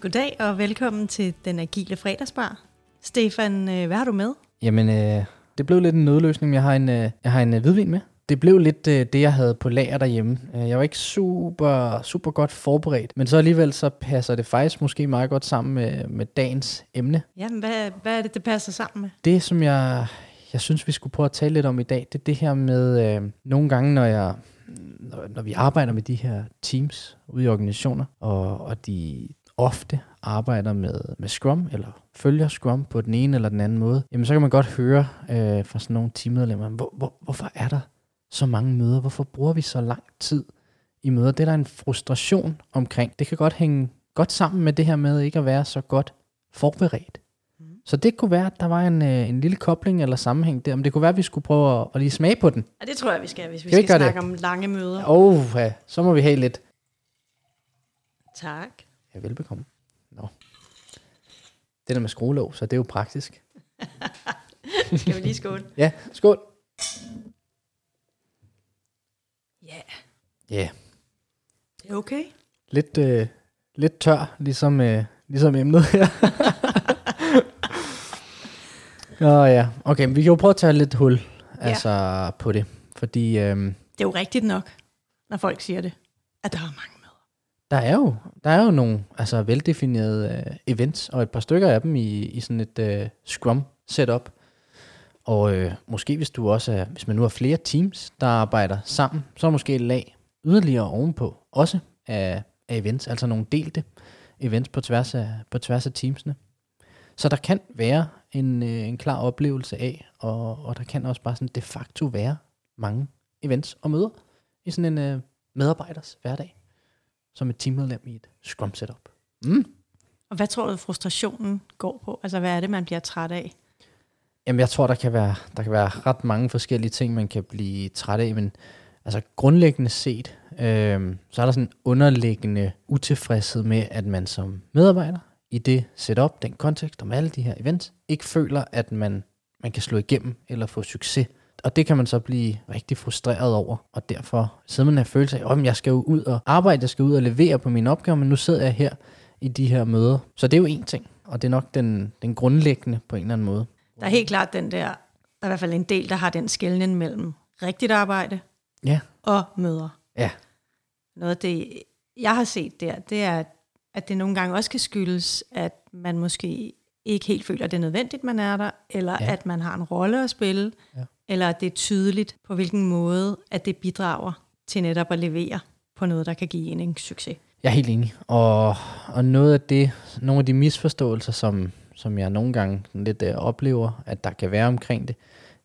Goddag og velkommen til den agile fredagsbar. Stefan, øh, hvad har du med? Jamen, øh, det blev lidt en nødløsning. Jeg har en, øh, jeg har en øh, hvidvin med. Det blev lidt øh, det, jeg havde på lager derhjemme. Øh, Jeg var ikke super, super godt forberedt, men så alligevel så passer det faktisk måske meget godt sammen med, med dagens emne. Jamen, hvad, hvad er det, det passer sammen med? Det, som jeg, jeg synes, vi skulle prøve at tale lidt om i dag, det er det her med øh, nogle gange, når jeg når, når vi arbejder med de her teams ude i organisationer, og, og de ofte arbejder med, med Scrum, eller følger Scrum på den ene eller den anden måde, jamen så kan man godt høre øh, fra sådan nogle teammedlemmer, hvor, hvor, hvorfor er der så mange møder? Hvorfor bruger vi så lang tid i møder? Det er der en frustration omkring. Det kan godt hænge godt sammen med det her med ikke at være så godt forberedt. Så det kunne være, at der var en, øh, en lille kobling eller sammenhæng der, men det kunne være, at vi skulle prøve at, at lige smage på den. Ja, det tror jeg, vi skal, hvis vi Skal skal snakke om lange møder. Åh, oh, ja, så må vi have lidt. Tak. Ja, velbekomme. Nå. Det der med skruelåg, så det er jo praktisk. Skal vi lige skåle? Ja, skål. Ja, Ja, yeah. det er okay. lidt, øh, lidt tør, ligesom, øh, ligesom emnet her. Nå ja, okay, vi kan jo prøve at tage lidt hul altså, på det. Fordi øhm, Det er jo rigtigt nok, når folk siger det, at der er mange der, er jo, der er jo nogle altså, veldefinerede øh, events, og et par stykker af dem i, i sådan et øh, Scrum setup. Og øh, måske hvis du også er, hvis man nu har flere teams, der arbejder sammen, så er måske et lag yderligere ovenpå, også af, af events, altså nogle delte events på tværs af, på tværs af teamsene. Så der kan være en, øh, en klar oplevelse af, og, og der kan også bare sådan de facto være mange events og møder i sådan en øh, medarbejders hverdag, som et teammedlem i et scrum setup. Mm. Og hvad tror du, frustrationen går på? Altså, hvad er det, man bliver træt af? Jamen, jeg tror, der kan, være, der kan være ret mange forskellige ting, man kan blive træt af, men altså grundlæggende set, øh, så er der sådan en underliggende utilfredshed med, at man som medarbejder i det setup, den kontekst om alle de her events, ikke føler, at man, man kan slå igennem eller få succes. Og det kan man så blive rigtig frustreret over, og derfor sidder man en følelse af, at jeg skal jo ud og arbejde, jeg skal ud og levere på mine opgaver, men nu sidder jeg her i de her møder. Så det er jo en ting, og det er nok den, den grundlæggende på en eller anden måde. Der er helt klart den der, der er i hvert fald en del, der har den skældning mellem rigtigt arbejde Ja, og møder. ja, Noget af det, jeg har set der, det er, at det nogle gange også kan skyldes, at man måske ikke helt føler, at det er nødvendigt, man er der, eller ja. at man har en rolle at spille, Ja eller at det er tydeligt, på hvilken måde, at det bidrager til netop at levere på noget, der kan give en en succes. Jeg er helt enig. Og, og noget af det, nogle af de misforståelser, som, som jeg nogle gange lidt øh, oplever, at der kan være omkring det,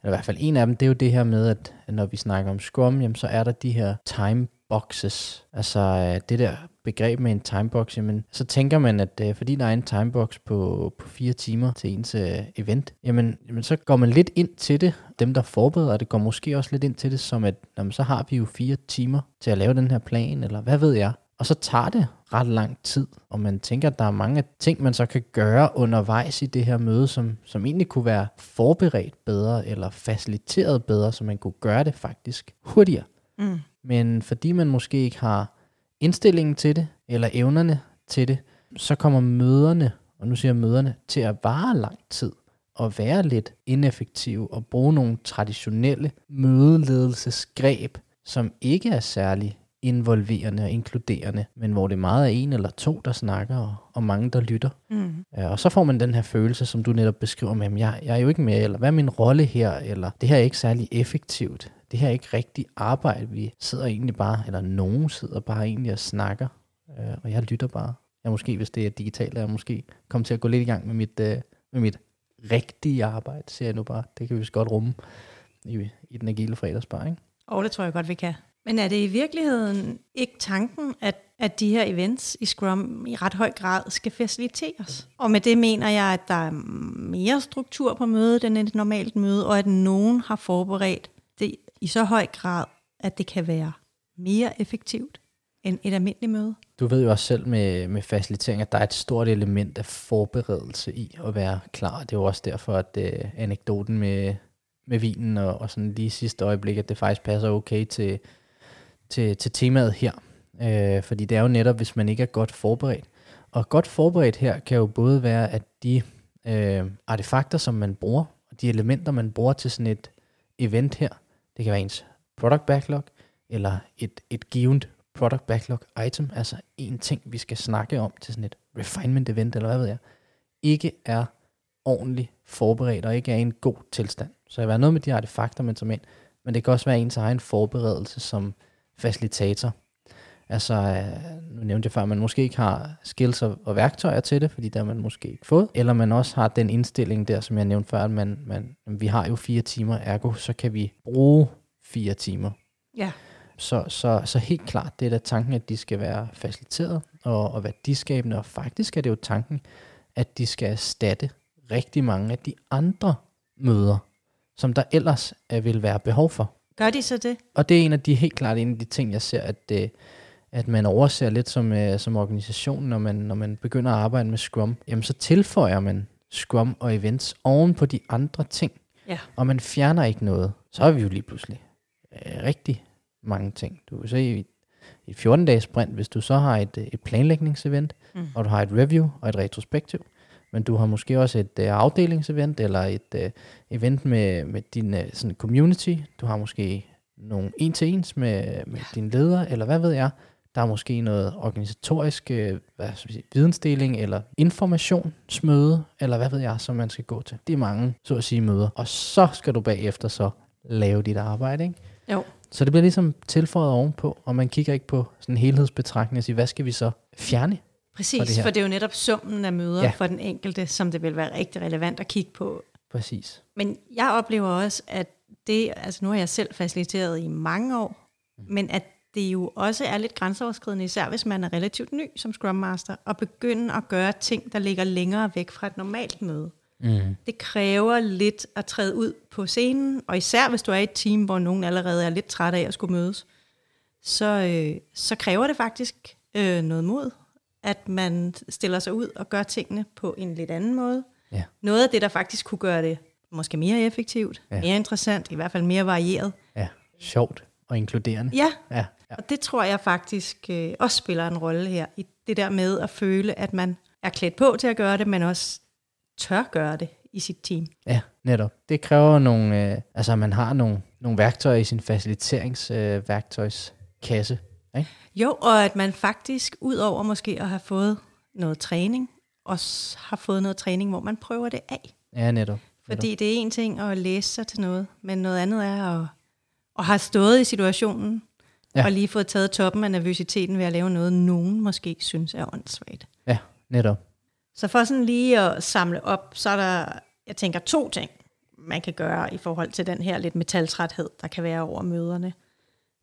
eller i hvert fald en af dem, det er jo det her med, at når vi snakker om Scrum, jamen, så er der de her time boxes. Altså øh, det der begreb med en timebox, jamen, så tænker man, at øh, fordi der er en timebox på, på fire timer til ens øh, event, jamen, jamen så går man lidt ind til det. Dem, der forbereder det, går måske også lidt ind til det, som at jamen, så har vi jo fire timer til at lave den her plan, eller hvad ved jeg. Og så tager det ret lang tid, og man tænker, at der er mange ting, man så kan gøre undervejs i det her møde, som, som egentlig kunne være forberedt bedre, eller faciliteret bedre, så man kunne gøre det faktisk hurtigere. Mm. Men fordi man måske ikke har indstillingen til det, eller evnerne til det, så kommer møderne, og nu siger møderne, til at vare lang tid, og være lidt ineffektive, og bruge nogle traditionelle mødeledelsesgreb, som ikke er særlig involverende og inkluderende, men hvor det meget er en eller to, der snakker, og, og mange, der lytter. Mm. Ja, og så får man den her følelse, som du netop beskriver med, "Jamen, jeg, jeg er jo ikke med, eller hvad er min rolle her, eller det her er ikke særlig effektivt. Det her er ikke rigtig arbejde. Vi sidder egentlig bare, eller nogen sidder bare egentlig og snakker, øh, og jeg lytter bare. Jeg måske, hvis det er digitalt, er jeg måske komme til at gå lidt i gang med mit, øh, med mit rigtige arbejde, ser jeg nu bare. Det kan vi godt rumme i, i den agile fredagsbar, ikke? Og det tror jeg godt, vi kan. Men er det i virkeligheden ikke tanken, at, at de her events i Scrum i ret høj grad skal faciliteres? Og med det mener jeg, at der er mere struktur på mødet end et normalt møde, og at nogen har forberedt det i så høj grad, at det kan være mere effektivt end et almindeligt møde. Du ved jo også selv med, med facilitering, at der er et stort element af forberedelse i at være klar. Det er jo også derfor, at øh, anekdoten med, med vinen og, og sådan lige sidste øjeblik, at det faktisk passer okay til, til, til temaet her. Øh, fordi det er jo netop, hvis man ikke er godt forberedt, Og godt forberedt her kan jo både være, at de øh, artefakter, som man bruger, og de elementer, man bruger til sådan et event her, det kan være ens product backlog, eller et, et givet product backlog item, altså en ting, vi skal snakke om til sådan et refinement event, eller hvad ved jeg, ikke er ordentligt forberedt, og ikke er i en god tilstand. Så det kan være noget med de artefakter, man tager ind, men det kan også være ens egen forberedelse som facilitator. Altså, øh, nu nævnte jeg før, at man måske ikke har skills og, og værktøjer til det, fordi der har man måske ikke fået. Eller man også har den indstilling der, som jeg nævnte før, at man, man, vi har jo fire timer, ergo så kan vi bruge fire timer. Ja. Så, så, så helt klart, det er da tanken, at de skal være faciliteret og, og værdiskabende, og faktisk er det jo tanken, at de skal erstatte rigtig mange af de andre møder, som der ellers er, vil være behov for. Gør de så det? Og det er en af de helt klart en af de ting, jeg ser, at, øh, at man overser lidt som, øh, som organisation, når man, når man begynder at arbejde med Scrum. Jamen så tilføjer man Scrum og events oven på de andre ting, Ja. og man fjerner ikke noget. Så er vi jo lige pludselig øh, rigtig mange ting. Du kan se i, i 14-dages sprint, hvis du så har et, øh, et planlægningsevent, mm. og du har et review og et retrospektiv, men du har måske også et uh, afdelingsevent, eller et uh, event med, med din uh, sådan community. Du har måske nogle en-til-ens med, med ja. din leder, eller hvad ved jeg. Der er måske noget organisatorisk uh, hvad skal jeg sige, vidensdeling, eller informationsmøde, eller hvad ved jeg, som man skal gå til. Det er mange, så at sige, møder. Og så skal du bagefter så lave dit arbejde, ikke? Jo. Så det bliver ligesom tilføjet ovenpå, og man kigger ikke på sådan en helhedsbetragtning og siger, hvad skal vi så fjerne? Præcis, for det her. for det er jo netop summen af møder Ja. for den enkelte, som det vil være rigtig relevant at kigge på. Præcis. Men jeg oplever også, at det, altså nu har jeg selv faciliteret i mange år, men at det jo også er lidt grænseoverskridende, især hvis man er relativt ny som Scrum Master, at begynde at gøre ting, der ligger længere væk fra et normalt møde. Mm. Det kræver lidt at træde ud på scenen, og især hvis du er i et team, hvor nogen allerede er lidt træt af at skulle mødes, så, øh, så kræver det faktisk øh, noget mod, at man stiller sig ud og gør tingene på en lidt anden måde. Ja. Noget af det, der faktisk kunne gøre det måske mere effektivt, ja. mere interessant, i hvert fald mere varieret. Ja, sjovt og inkluderende. Ja, Ja, ja. og det tror jeg faktisk øh, også spiller en rolle her, i det der med at føle, at man er klædt på til at gøre det, men også tør gøre det i sit team. ja netop. Det kræver nogle, øh, altså man har nogle, nogle værktøjer i sin faciliteringsværktøjskasse. Øh, ikke? Jo, og at man faktisk, ud over måske at have fået noget træning, også har fået noget træning, hvor man prøver det af. Ja, netop. Fordi det er en ting at læse sig til noget, men noget andet er at, at have stået i situationen, Ja. og lige fået taget toppen af nervøsiteten ved at lave noget, nogen måske synes er åndssvagt. Ja, netop. Så for sådan lige at samle op, så er der, jeg tænker, to ting, man kan gøre i forhold til den her lidt metaltræthed, der kan være over møderne.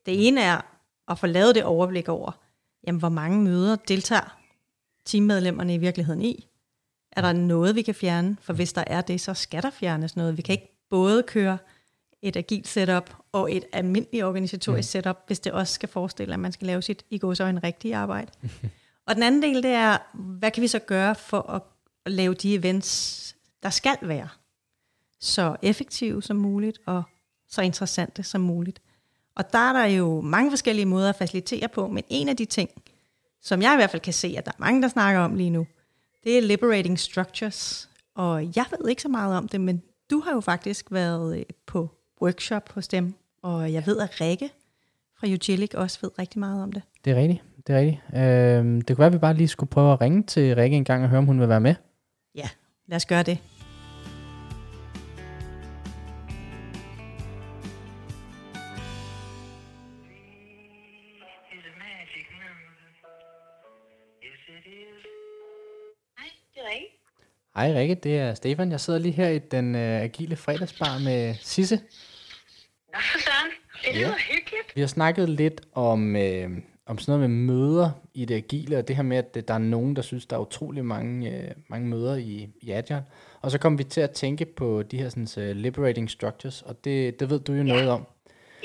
Det ene er at få lavet det overblik over, jamen, hvor mange møder deltager teammedlemmerne i virkeligheden i. Er der noget, vi kan fjerne? For hvis der er det, så skal der fjernes noget. Vi kan ikke både køre et agilt setup og et almindeligt organisatorisk mm. setup, hvis det også skal forestille, at man skal lave sit i går så en rigtig arbejde. og den anden del, det er, hvad kan vi så gøre for at, lave de events, der skal være så effektive som muligt og så interessante som muligt. Og der er der jo mange forskellige måder at facilitere på, men en af de ting, som jeg i hvert fald kan se, at der er mange, der snakker om lige nu, det er liberating structures. Og jeg ved ikke så meget om det, men du har jo faktisk været øh, workshop hos dem, og jeg ved, at Rikke fra Ugilic også ved rigtig meget om det. Det er rigtigt. Det er rigtigt. Øhm, det kunne være, at vi bare lige skulle prøve at ringe til Rikke en gang og høre, om hun vil være med. Ja, lad os gøre det. Hej Rikke, det er Stefan. Jeg sidder lige her i den øh, agile fredagsbar med Sisse. Nå, søren. Det lyder Ja. hyggeligt. Vi har snakket lidt om, øh, om sådan noget med møder i det agile, og det her med, at der er nogen, der synes, der er utrolig mange, øh, mange møder i, i Agile. Og så kom vi til at tænke på de her sådan, uh, liberating structures, og det, det ved du jo noget om.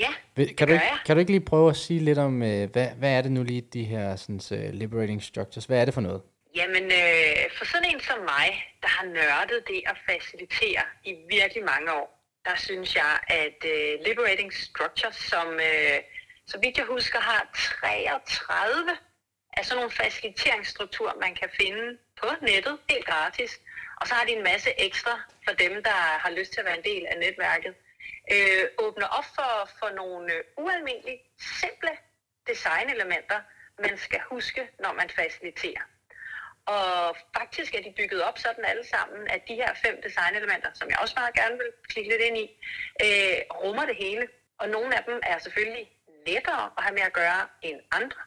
Ja, Ved, kan, du ikke, jeg. kan du ikke lige prøve at sige lidt om, øh, hvad, hvad er det nu lige, de her sådan, uh, liberating structures, hvad er det for noget? Jamen, øh, for sådan en som mig, der har nørdet det at facilitere i virkelig mange år, der synes jeg, at øh, Liberating Structures, som øh, så vidt jeg husker har 33 af sådan nogle faciliteringsstrukturer, man kan finde på nettet helt gratis. Og så har de en masse ekstra for dem, der har lyst til at være en del af netværket. Øh, åbner op for, for nogle ualmindeligt ualmindelige, simple designelementer, man skal huske, når man faciliterer. Og faktisk er de bygget op sådan alle sammen, at de her fem designelementer, som jeg også meget gerne vil klikke lidt ind i, øh, rummer det hele. Og nogle af dem er selvfølgelig lettere at have med at gøre end andre.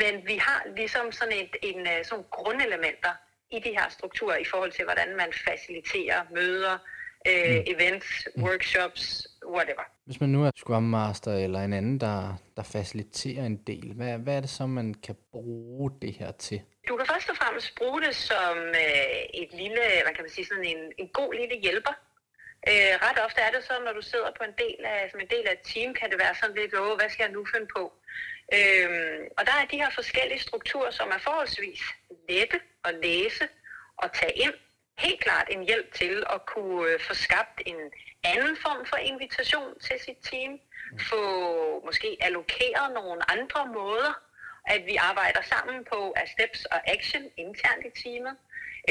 Men vi har ligesom sådan, et, en, øh, sådan grundelementer i de her strukturer i forhold til, hvordan man faciliterer møder, øh, Mm. events, workshops, whatever. Hvis man nu er Scrum Master eller en anden, der, der faciliterer en del, hvad, hvad er det så, man kan bruge det her til? Du kan først og nærmest bruge det som øh, et lille, hvad kan man sige, sådan en, en god lille hjælper. Øh, ret ofte er det så, når du sidder på en del af, som en del af et team, kan det være sådan lidt, åh, hvad skal jeg nu finde på? Øh, og der er de her forskellige strukturer, som er forholdsvis lette at læse og tage ind. Helt klart en hjælp til at kunne øh, få skabt en anden form for invitation til sit team. Få måske allokeret nogle andre måder, at vi arbejder sammen på af steps og action internt i teamet.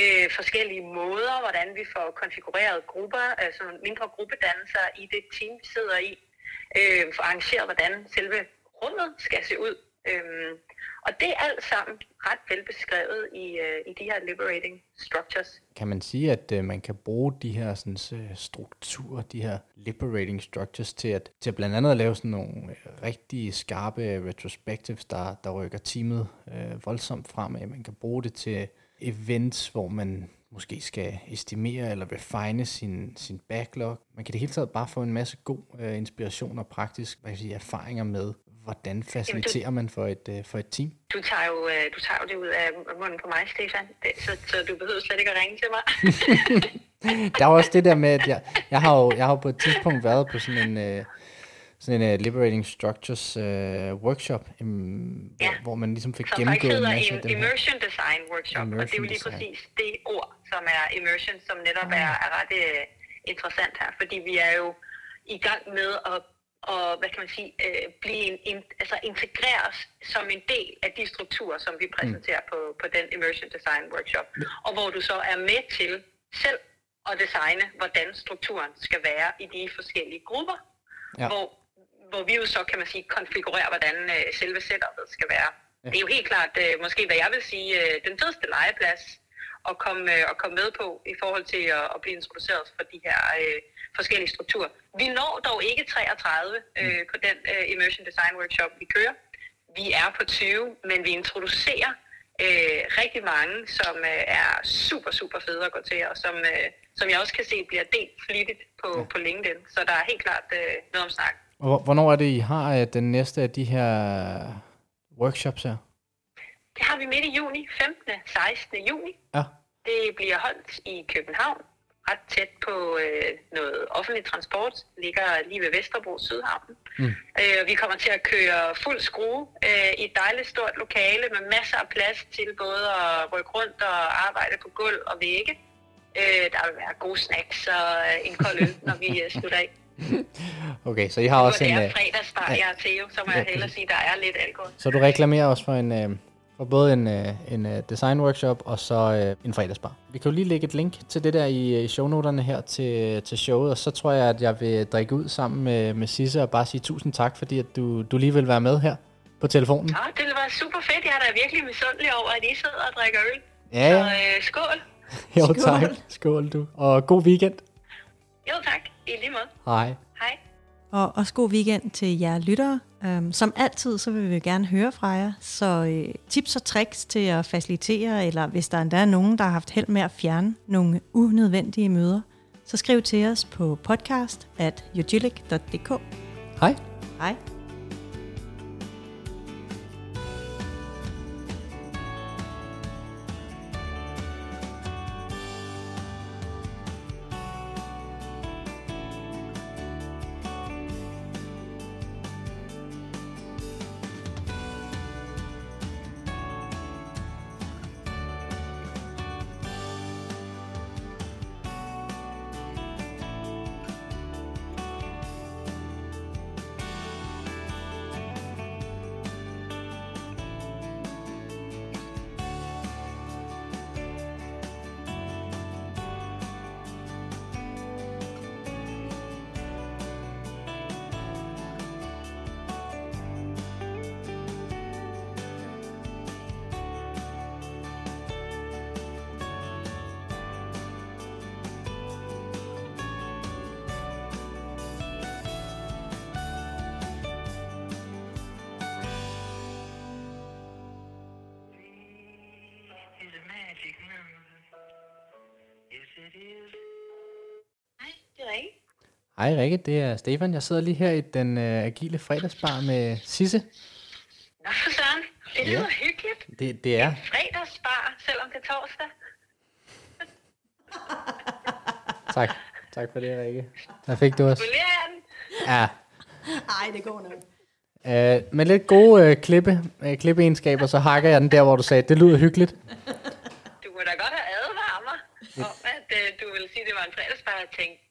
Øh, forskellige måder, hvordan vi får konfigureret grupper, altså mindre gruppedannelser i det team, vi sidder i. Øh, for arrangeret, hvordan selve rummet skal se ud. Øh, og det er alt sammen ret velbeskrevet i, øh, i de her liberating structures. Kan man sige, at øh, man kan bruge de her sådan, øh, strukturer, de her liberating structures, til at, til at blandt andet at lave sådan nogle øh, rigtig skarpe retrospectives, der, der rykker teamet øh, voldsomt fremad. Man kan bruge det til events, hvor man måske skal estimere eller refine sin, sin backlog. Man kan det hele taget bare få en masse god øh, inspiration og praktisk hvad kan jeg sige, erfaringer med, hvordan faciliterer man for et, øh, for et team. Du tager, jo, øh, du tager jo det ud af munden på mig, Stefan, det, så, så du behøver slet ikke at ringe til mig. Der er også det der med, at jeg, jeg, har, jo, jeg har jo på et tidspunkt været på sådan en, øh, sådan en uh, Liberating Structures øh, workshop, um, Ja. hvor, hvor man ligesom fik som gennemgået en masse af det her. immersion design workshop, og det er jo Immersion lige design. præcis det ord, som er immersion, som netop er, er ret øh, interessant her, fordi vi er jo i gang med at og, hvad kan man sige, øh, blive en, en, altså integreres som en del af de strukturer, som vi præsenterer mm. på, på den Immersion Design Workshop, og hvor du så er med til selv at designe, hvordan strukturen skal være i de forskellige grupper, ja. hvor, hvor vi jo så, kan man sige, konfigurerer, hvordan øh, selve setupet skal være. Ja. Det er jo helt klart, øh, måske hvad jeg vil sige, øh, den fedeste legeplads at komme, øh, at komme med på i forhold til at, at blive introduceret for de her øh, forskellige strukturer. Vi når dog ikke 33 øh, på den øh, Immersion Design Workshop, vi kører. Vi er på 20, men vi introducerer øh, rigtig mange, som øh, er super, super fede at gå til, og som, øh, som jeg også kan se bliver delt flittigt på, ja. på LinkedIn. Så der er helt klart øh, noget om snak. Hvornår er det, I har øh, den næste af de her workshops her? Det har vi midt i juni, 15. 16. juni. Ja. Det bliver holdt i København, ret tæt på øh, noget offentlig transport, ligger lige ved Vesterbro Sydhavn. Mm. Øh, vi kommer til at køre fuld skrue øh, i et dejligt stort lokale med masser af plads til både at rykke rundt og arbejde på gulv og vægge. Øh, der vil være gode snacks og øh, en kold øl, når vi øh, slutter af. Okay, så I har Og også det en... er øh, fredagsbar, ja. jeg er til, så må Ja, jeg hellere sige, der er lidt alkohol. Så du reklamerer også for en... Øh, for både en, øh, en øh, design workshop og så øh, en fredagsbar. Vi kan jo lige lægge et link til det der i, i shownoterne her til, til showet, og så tror jeg, at jeg vil drikke ud sammen med, med Sisse og bare sige tusind tak, fordi at du, du lige vil være med her på telefonen. Nå, det var super fedt. Jeg er da virkelig misundelig over, at I sidder og drikker øl. Ja, Så ja. øh, skål. Jo, Skål. tak. Skål, du. Og god weekend. Jo tak, i lige måde. Hej. Hej. Og også god weekend til jer lyttere. Um, som altid, så vil vi gerne høre fra jer. Så øh, tips og tricks til at facilitere, eller hvis der endda er nogen, der har haft held med at fjerne nogle unødvendige møder, så skriv til os på podcast at Hej. Hej. Hej Rikke, det er Stefan. Jeg sidder lige her i den øh, agile fredagsbar med Sisse. Nå, for søren. Det Ja. lyder hyggeligt. Det, det er. Fredagsbar, selvom det er torsdag. Tak. Tak for det, Rikke. Der fik du den? Ja. Nej, det går nok. Øh, med lidt gode øh, klippe, øh, klippeegenskaber, så hakker jeg den der, hvor du sagde, det lyder hyggeligt. Du kunne da godt have advaret mig om, at øh, du ville sige, at det var en fredagsbar. Jeg tænkte,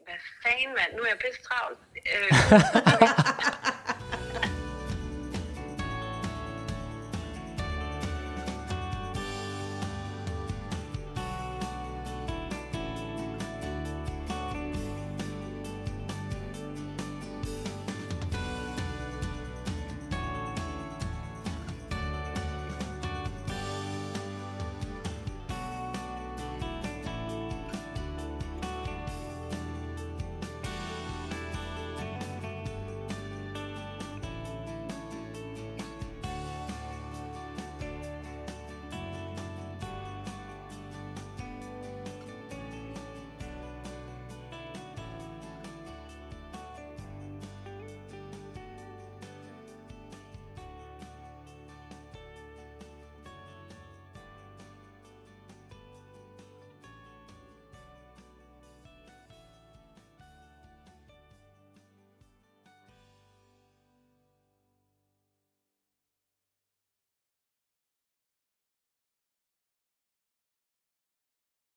fanden mand, nu er jeg pisse travlt. Øh,